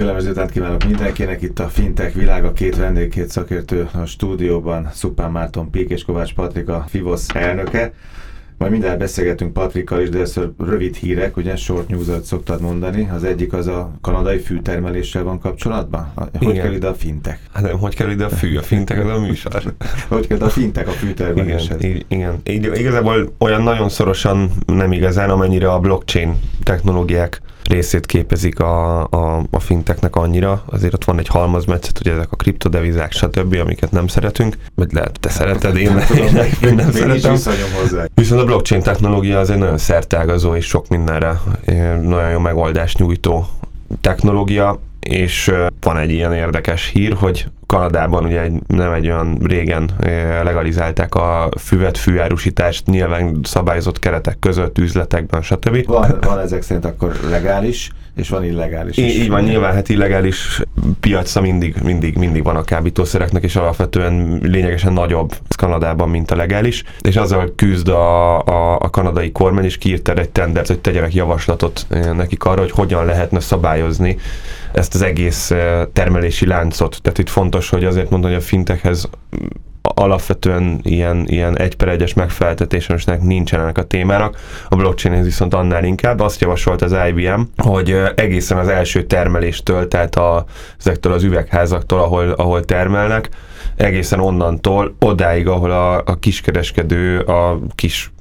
Kellemes délután kívánok mindenkinek, itt a Fintech világa, két vendég, két szakértő a stúdióban, Szupán Márton Pík és Kovács Patrika, Fivosz elnöke. Majd mindjárt beszélgetünk Patrikkal is, de először rövid hírek, ugye short news szoktad mondani. Az egyik az a kanadai fűtermeléssel van kapcsolatban? Hogy Igen. kell ide a fintek? Hát hogy kell ide a fű? A fintek az a műsor. hogy kell a fintek a fűtermeléshez? Igen, igen. Igazából olyan nagyon szorosan nem igazán, amennyire a blockchain technológiák részét képezik a, a, a finteknek annyira. Azért ott van egy halmazmetszet, hogy ezek a kriptodevizák, stb., amiket nem szeretünk, vagy lehet, te szereted, én, nem, én, én, én nem szeretem. Viszont a blockchain technológia az egy nagyon szertágazó és sok mindenre nagyon jó megoldást nyújtó technológia, és van egy ilyen érdekes hír, hogy Kanadában ugye egy, nem egy olyan régen legalizálták a füvet, fűárusítást nyilván szabályozott keretek között, üzletekben, stb. Van, van ezek szerint akkor legális, és van illegális is. Így van, nyilván hát illegális piaca mindig, mindig, mindig van a kábítószereknek, és alapvetően lényegesen nagyobb Kanadában, mint a legális, és azzal küzd a, a, a kanadai kormány, és kiírt egy tendert, hogy tegyenek javaslatot nekik arra, hogy hogyan lehetne szabályozni ezt az egész termelési láncot. Tehát itt fontos, hogy azért mondom, hogy a fintekhez alapvetően ilyen, ilyen egy per egyes megfeleltetésnek nincsenek a témának. A blockchain viszont annál inkább. Azt javasolt az IBM, hogy egészen az első termeléstől, tehát a, ezektől az üvegházaktól, ahol, ahol termelnek, egészen onnantól odáig, ahol a, a kiskereskedő a kis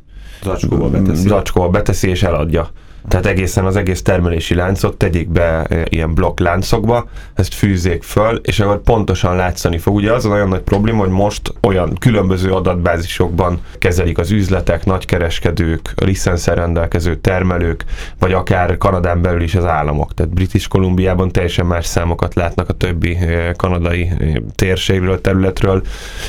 zacskóba beteszi. zacskóba beteszi és eladja. Tehát egészen az egész termelési láncot tegyék be e, ilyen blokk láncokba, ezt fűzzék föl, és akkor pontosan látszani fog. Ugye az a nagyon nagy probléma, hogy most olyan különböző adatbázisokban kezelik az üzletek, nagykereskedők, licenszer rendelkező termelők, vagy akár Kanadán belül is az államok. Tehát British Kolumbiában teljesen más számokat látnak a többi e, kanadai e, térségről, területről,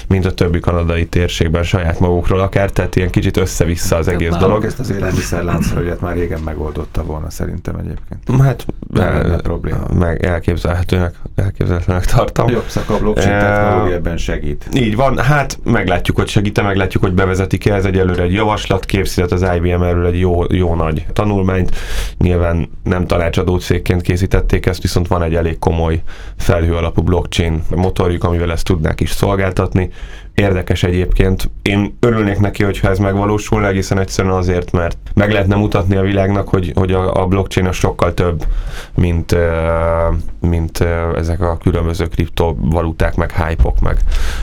mint a többi kanadai térségben saját magukról akár, tehát ilyen kicsit össze-vissza az egész dolog. Ezt az élelmiszerláncra, már régen meg megoldotta volna szerintem egyébként. Hát nem probléma. Meg elképzelhetőnek, elképzelhetőnek tartom. Jobb szak a blockchain technológia ebben segít. Így van, hát meglátjuk, hogy segít meglátjuk, hogy bevezetik-e. Ez egyelőre egy javaslat, készített az IBM erről egy jó, jó nagy tanulmányt. Nyilván nem tanácsadó cégként készítették ezt, viszont van egy elég komoly felhő alapú blockchain motorjuk, amivel ezt tudnák is szolgáltatni. Érdekes egyébként. Én örülnék neki, hogyha ez megvalósulna, egészen egyszerűen azért, mert meg lehetne mutatni a világnak, hogy, hogy a, a blockchain a sokkal több, mint, mint ezek a különböző kriptovaluták, meg hype-ok, meg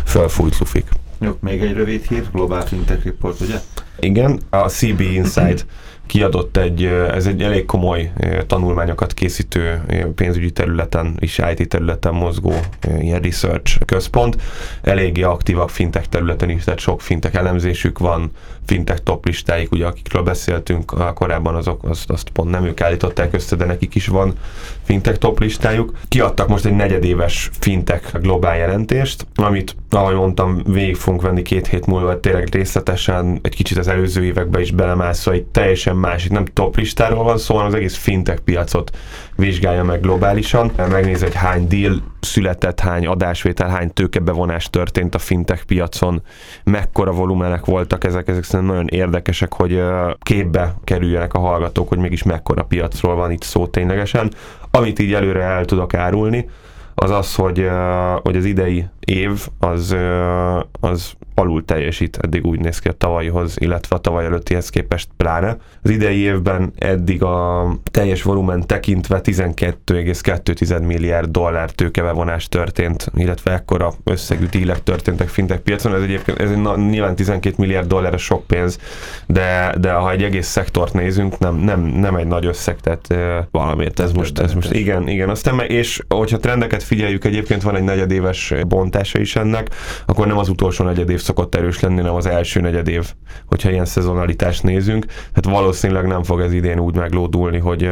fölfújt lufik. Jó, még egy rövid hír, Global Fintech Report, ugye? Igen, a CB Insight kiadott egy, ez egy elég komoly tanulmányokat készítő pénzügyi területen és IT területen mozgó ilyen research központ. Eléggé aktívak fintech területen is, tehát sok fintech elemzésük van, fintech top listáik, ugye akikről beszéltünk korábban, azok azt, azt pont nem ők állították össze, de nekik is van fintech top listájuk. Kiadtak most egy negyedéves fintech globál jelentést, amit, ahogy mondtam, végig fogunk venni két hét múlva tényleg részletesen, egy kicsit az előző években is belemászva, egy teljesen másik, nem top listáról van szó, hanem az egész fintech piacot vizsgálja meg globálisan, megnéz, hogy hány deal született, hány adásvétel, hány tőkebevonás történt a fintech piacon, mekkora volumenek voltak ezek, ezek szerintem nagyon érdekesek, hogy képbe kerüljenek a hallgatók, hogy mégis mekkora piacról van itt szó ténylegesen. Amit így előre el tudok árulni, az az, hogy, hogy az idei év az, az alul teljesít, eddig úgy néz ki a tavalyihoz, illetve a tavaly előttihez képest pláne. Az idei évben eddig a teljes volumen tekintve 12,2 milliárd dollár tőkebevonás történt, illetve ekkora összegű dílek történtek fintek piacon. Ez egyébként ez nyilván 12 milliárd dollár a sok pénz, de, de ha egy egész szektort nézünk, nem, nem, nem egy nagy összeg, tehát valamiért ez most, ez most igen, igen. Aztán, és hogyha trendeket figyeljük, egyébként van egy negyedéves bontása is ennek, akkor nem az utolsó negyedév szokott erős lenni, nem az első negyed év, hogyha ilyen szezonalitást nézünk. Hát valószínűleg nem fog ez idén úgy meglódulni, hogy,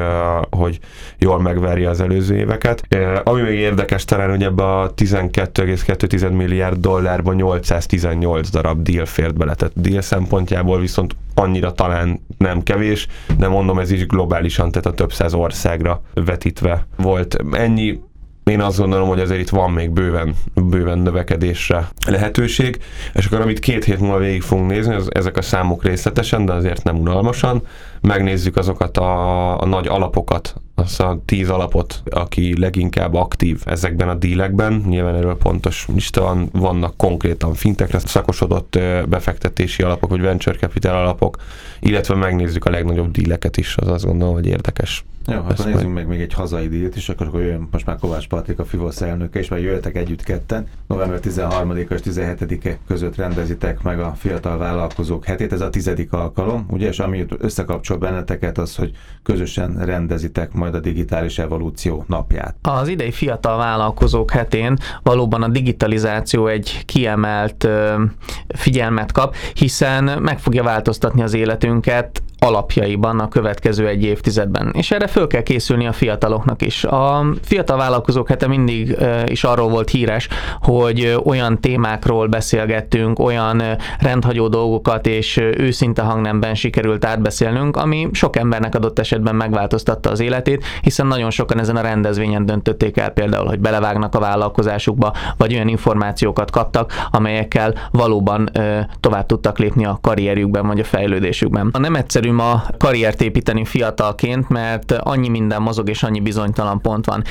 hogy jól megverje az előző éveket. Ami még érdekes talán, hogy ebbe a 12,2 milliárd dollárban 818 darab deal fért bele. Tehát deal szempontjából viszont annyira talán nem kevés, de mondom, ez is globálisan, tehát a több száz országra vetítve volt. Ennyi én azt gondolom, hogy azért itt van még bőven, bőven növekedésre lehetőség, és akkor amit két hét múlva végig fogunk nézni, az, ezek a számok részletesen, de azért nem unalmasan, megnézzük azokat a, a nagy alapokat, azt a tíz alapot, aki leginkább aktív ezekben a dílekben. Nyilván erről pontos lista van, vannak konkrétan fintekre szakosodott befektetési alapok, vagy venture capital alapok, illetve megnézzük a legnagyobb díleket is, az azt gondolom, hogy érdekes. Jó, akkor nézzünk majd... meg még egy hazai dílt is, akkor, akkor jön most már Kovács Patrik, a FIVOSZ elnöke, és már jöttek együtt ketten. November 13 és 17-e között rendezitek meg a fiatal vállalkozók hetét, ez a tizedik alkalom, ugye, és ami összekapcsol benneteket az, hogy közösen rendezitek majd a digitális evolúció napját. Az idei fiatal vállalkozók hetén valóban a digitalizáció egy kiemelt figyelmet kap, hiszen meg fogja változtatni az életünket, alapjaiban a következő egy évtizedben. És erre föl kell készülni a fiataloknak is. A fiatal vállalkozók hete mindig is arról volt híres, hogy olyan témákról beszélgettünk, olyan rendhagyó dolgokat és őszinte hangnemben sikerült átbeszélnünk, ami sok embernek adott esetben megváltoztatta az életét, hiszen nagyon sokan ezen a rendezvényen döntötték el például, hogy belevágnak a vállalkozásukba, vagy olyan információkat kaptak, amelyekkel valóban tovább tudtak lépni a karrierjükben vagy a fejlődésükben. A nem egyszerű ma karriert építeni fiatalként, mert annyi minden mozog és annyi bizonytalan pont van.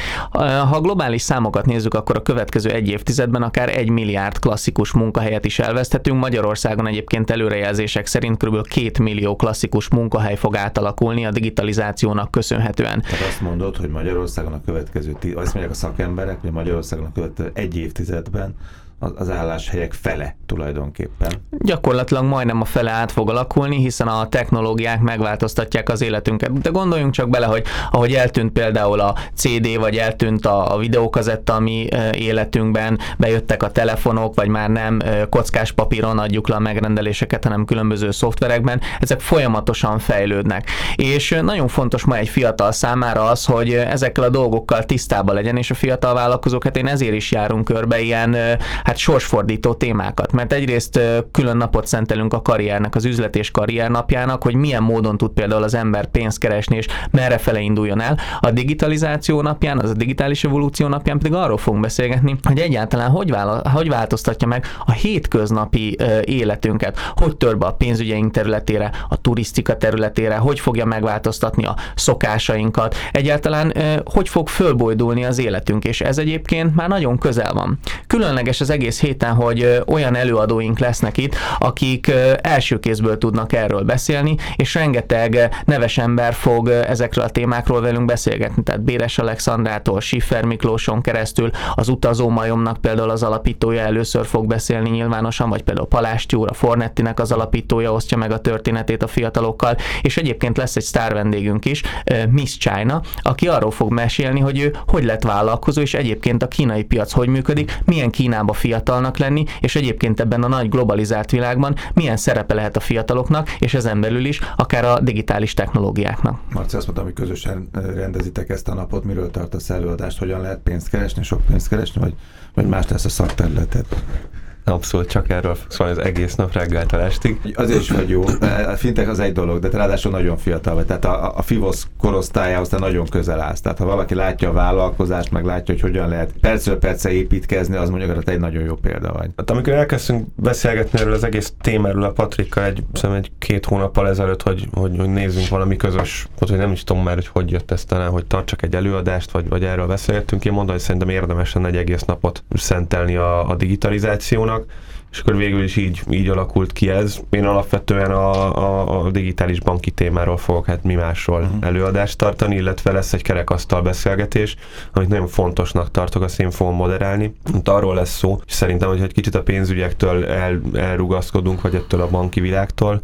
Ha globális számokat nézzük, akkor a következő egy évtizedben akár egy milliárd klasszikus munkahelyet is elveszthetünk. Magyarországon egyébként előrejelzések szerint kb. két millió klasszikus munkahely fog átalakulni a digitalizációnak köszönhetően. Tehát azt mondod, hogy Magyarországon a következő, azt mondják a szakemberek, hogy Magyarországon a következő egy évtizedben az álláshelyek fele tulajdonképpen. Gyakorlatilag majdnem a fele át fog alakulni, hiszen a technológiák megváltoztatják az életünket. De gondoljunk csak bele, hogy ahogy eltűnt például a CD, vagy eltűnt a, a videókazetta a mi életünkben, bejöttek a telefonok, vagy már nem kockás papíron adjuk le a megrendeléseket, hanem különböző szoftverekben, ezek folyamatosan fejlődnek. És nagyon fontos ma egy fiatal számára az, hogy ezekkel a dolgokkal tisztában legyen, és a fiatal vállalkozók, hát én ezért is járunk körbe ilyen hát sorsfordító témákat, mert egyrészt külön napot szentelünk a karriernek, az üzlet és karrier napjának, hogy milyen módon tud például az ember pénzt keresni, és merre fele induljon el. A digitalizáció napján, az a digitális evolúció napján pedig arról fogunk beszélgetni, hogy egyáltalán hogy, vála, hogy változtatja meg a hétköznapi életünket, hogy tör be a pénzügyeink területére, a turisztika területére, hogy fogja megváltoztatni a szokásainkat, egyáltalán hogy fog fölbojdulni az életünk, és ez egyébként már nagyon közel van. Különleges az egész héten, hogy olyan előadóink lesznek itt, akik első kézből tudnak erről beszélni, és rengeteg neves ember fog ezekről a témákról velünk beszélgetni. Tehát Béres Alexandrától, Schiffer Miklóson keresztül, az utazó majomnak például az alapítója először fog beszélni nyilvánosan, vagy például Palásti úr, a Fornettinek az alapítója osztja meg a történetét a fiatalokkal, és egyébként lesz egy sztár vendégünk is, Miss China, aki arról fog mesélni, hogy ő hogy lett vállalkozó, és egyébként a kínai piac hogy működik, milyen Kínába fiatalnak lenni, és egyébként ebben a nagy globalizált világban milyen szerepe lehet a fiataloknak, és ezen belül is akár a digitális technológiáknak. Marci, azt mondtam, hogy közösen rendezitek ezt a napot, miről tartasz előadást, hogyan lehet pénzt keresni, sok pénzt keresni, vagy, vagy más lesz a szakterületed? Abszolút csak erről szól az egész nap reggeltől estig. Azért is vagy jó. A fintech az egy dolog, de te ráadásul nagyon fiatal vagy. Tehát a, a FIVOS korosztályához te nagyon közel állsz. Tehát ha valaki látja a vállalkozást, meg látja, hogy hogyan lehet percről perce építkezni, az mondjuk, hogy te egy nagyon jó példa vagy. Hát amikor elkezdtünk beszélgetni erről az egész témáról a Patrikkal egy, egy két hónappal ezelőtt, hogy, hogy, hogy nézzünk valami közös, hogy nem is tudom már, hogy hogy jött ez talán, hogy tartsak egy előadást, vagy, vagy erről beszélgettünk. Én mondom, hogy szerintem érdemes egy egész napot szentelni a, a digitalizációnak vannak, és akkor végül is így, így alakult ki ez. Én alapvetően a, a, a digitális banki témáról fogok hát mi másról uh-huh. előadást tartani, illetve lesz egy kerekasztal beszélgetés, amit nagyon fontosnak tartok, azt én fogom moderálni. Itt arról lesz szó, és szerintem, hogy egy kicsit a pénzügyektől el, elrugaszkodunk, vagy ettől a banki világtól,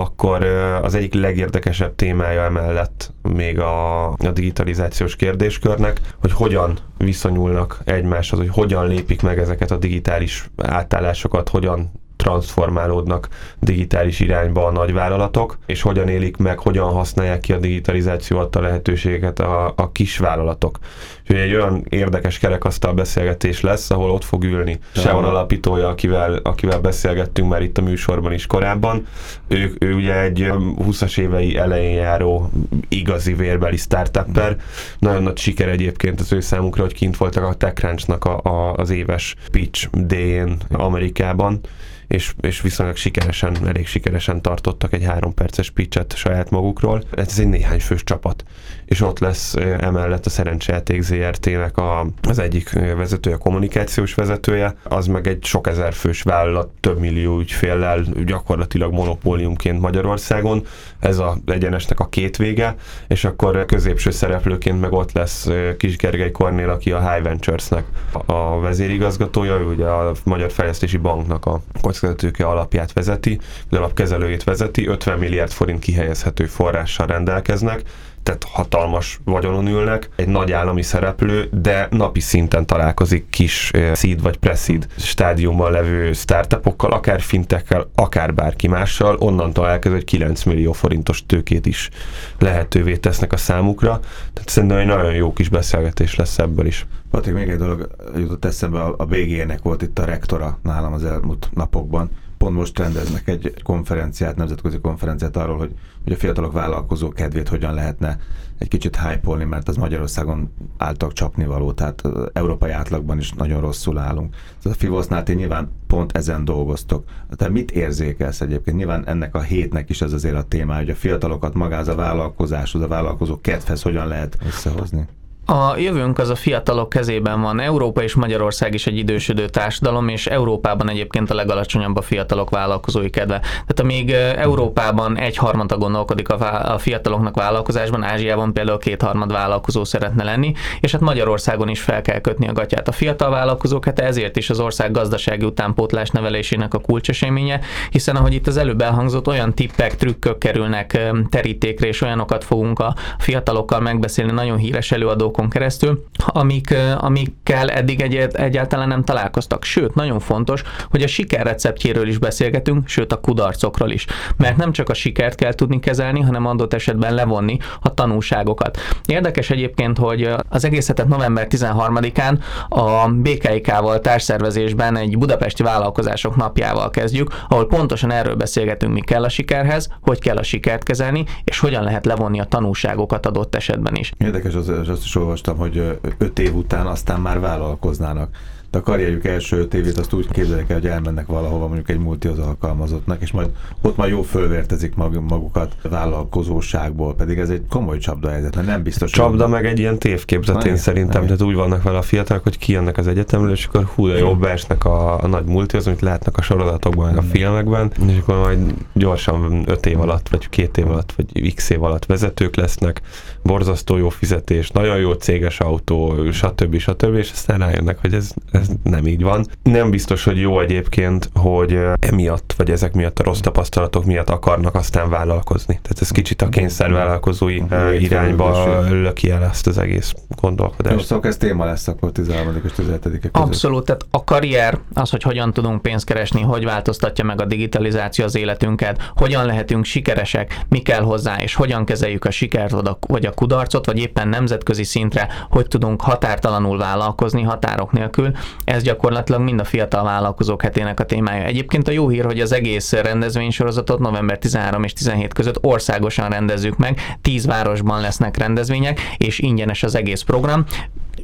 akkor az egyik legérdekesebb témája emellett még a, a digitalizációs kérdéskörnek, hogy hogyan viszonyulnak egymáshoz, hogy hogyan lépik meg ezeket a digitális átállásokat, hogyan transformálódnak digitális irányba a nagyvállalatok, és hogyan élik meg, hogyan használják ki a digitalizáció adta lehetőséget a, a kisvállalatok. Úgyhogy egy olyan érdekes kerekasztal beszélgetés lesz, ahol ott fog ülni Sean alapítója, akivel, akivel beszélgettünk már itt a műsorban is korábban. Ő, ő ugye egy 20-as évei elején járó igazi vérbeli startupper. Nagyon nagy siker egyébként az ő számukra, hogy kint voltak a TechCrunch-nak a, a, az éves pitch D-én Amerikában és, és viszonylag sikeresen, elég sikeresen tartottak egy három perces pitchet saját magukról. Ez egy néhány fős csapat, és ott lesz emellett a Szerencsejáték ZRT-nek a, az egyik vezetője, kommunikációs vezetője, az meg egy sok ezer fős vállalat, több millió ügyféllel, gyakorlatilag monopóliumként Magyarországon. Ez a egyenesnek a két vége, és akkor középső szereplőként meg ott lesz Kis Gergely Kornél, aki a High Ventures-nek a vezérigazgatója, ő ugye a Magyar Fejlesztési Banknak a kockázatőke alapját vezeti, de alapkezelőjét vezeti, 50 milliárd forint kihelyezhető forrással rendelkeznek, tehát hatalmas vagyonon ülnek, egy nagy állami szereplő, de napi szinten találkozik kis seed vagy pre-seed stádiumban levő startupokkal, akár fintekkel, akár bárki mással, onnantól elkezd, hogy 9 millió forintos tőkét is lehetővé tesznek a számukra. Tehát szerintem egy nagyon jó kis beszélgetés lesz ebből is. Patrik, még egy dolog jutott eszembe, a BG-nek volt itt a rektora nálam az elmúlt napokban, pont most rendeznek egy konferenciát, nemzetközi konferenciát arról, hogy, hogy a fiatalok vállalkozó kedvét hogyan lehetne egy kicsit hype mert az Magyarországon álltak csapni való, tehát az európai átlagban is nagyon rosszul állunk. Tehát a Fivosznál ti nyilván pont ezen dolgoztok. Te mit érzékelsz egyébként? Nyilván ennek a hétnek is ez azért a téma, hogy a fiatalokat magához a vállalkozáshoz, a vállalkozó kedvhez hogyan lehet összehozni? A jövőnk az a fiatalok kezében van. Európa és Magyarország is egy idősödő társadalom, és Európában egyébként a legalacsonyabb a fiatalok vállalkozói kedve. Tehát amíg Európában egy harmada gondolkodik a, fiataloknak vállalkozásban, Ázsiában például kétharmad vállalkozó szeretne lenni, és hát Magyarországon is fel kell kötni a gatyát. A fiatal vállalkozók, hát ezért is az ország gazdasági utánpótlás nevelésének a kulcseseménye, hiszen ahogy itt az előbb elhangzott, olyan tippek, trükkök kerülnek terítékre, és olyanokat fogunk a fiatalokkal megbeszélni, nagyon híres előadók hónapokon keresztül, amik, amikkel eddig egy, egyáltalán nem találkoztak. Sőt, nagyon fontos, hogy a siker receptjéről is beszélgetünk, sőt a kudarcokról is. Mert nem csak a sikert kell tudni kezelni, hanem adott esetben levonni a tanulságokat. Érdekes egyébként, hogy az egész hetet november 13-án a BKIK-val társszervezésben egy budapesti vállalkozások napjával kezdjük, ahol pontosan erről beszélgetünk, mi kell a sikerhez, hogy kell a sikert kezelni, és hogyan lehet levonni a tanulságokat adott esetben is. Érdekes az, az, az olvastam, hogy öt év után aztán már vállalkoznának de a karrierjük első öt évét azt úgy képzelik el, hogy elmennek valahova mondjuk egy multihoz alkalmazottnak, és majd ott már jó fölvértezik magukat vállalkozóságból, pedig ez egy komoly csapda helyzet, mert nem biztos. Csapda hogy... meg egy ilyen tévképzet, én szerintem, tehát úgy vannak vele a fiatalok, hogy kijönnek az egyetemről, és akkor hú, de jobb beesnek a, a nagy multihoz, amit látnak a sorozatokban, meg a filmekben, és akkor majd gyorsan öt év alatt, vagy két év alatt, vagy x év alatt vezetők lesznek, borzasztó jó fizetés, nagyon jó céges autó, stb. stb. és aztán rájönnek, hogy ez, ez nem így van. Nem biztos, hogy jó egyébként, hogy emiatt, vagy ezek miatt a rossz tapasztalatok miatt akarnak aztán vállalkozni. Tehát ez kicsit a kényszervállalkozói irányba löki el ezt az egész gondolkodást. Jó, szóval ez téma lesz akkor 13. és 17 között. Abszolút, tehát a karrier, az, hogy hogyan tudunk pénzt keresni, hogy változtatja meg a digitalizáció az életünket, hogyan lehetünk sikeresek, mi kell hozzá, és hogyan kezeljük a sikert vagy a kudarcot, vagy éppen nemzetközi szintre, hogy tudunk határtalanul vállalkozni, határok nélkül. Ez gyakorlatilag mind a fiatal vállalkozók hetének a témája. Egyébként a jó hír, hogy az egész rendezvénysorozatot november 13 és 17 között országosan rendezzük meg, 10 városban lesznek rendezvények, és ingyenes az egész program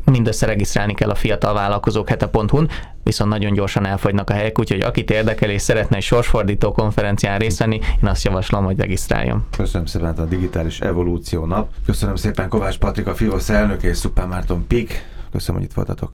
mindössze regisztrálni kell a fiatal vállalkozók hete.hu-n, viszont nagyon gyorsan elfogynak a helyek, úgyhogy akit érdekel és szeretne egy sorsfordító konferencián részt venni, én azt javaslom, hogy regisztráljon. Köszönöm szépen a digitális evolúció nap. Köszönöm szépen Kovács Patrika, Fivosz elnök és Szupán Márton Pik. Köszönöm, hogy itt voltatok.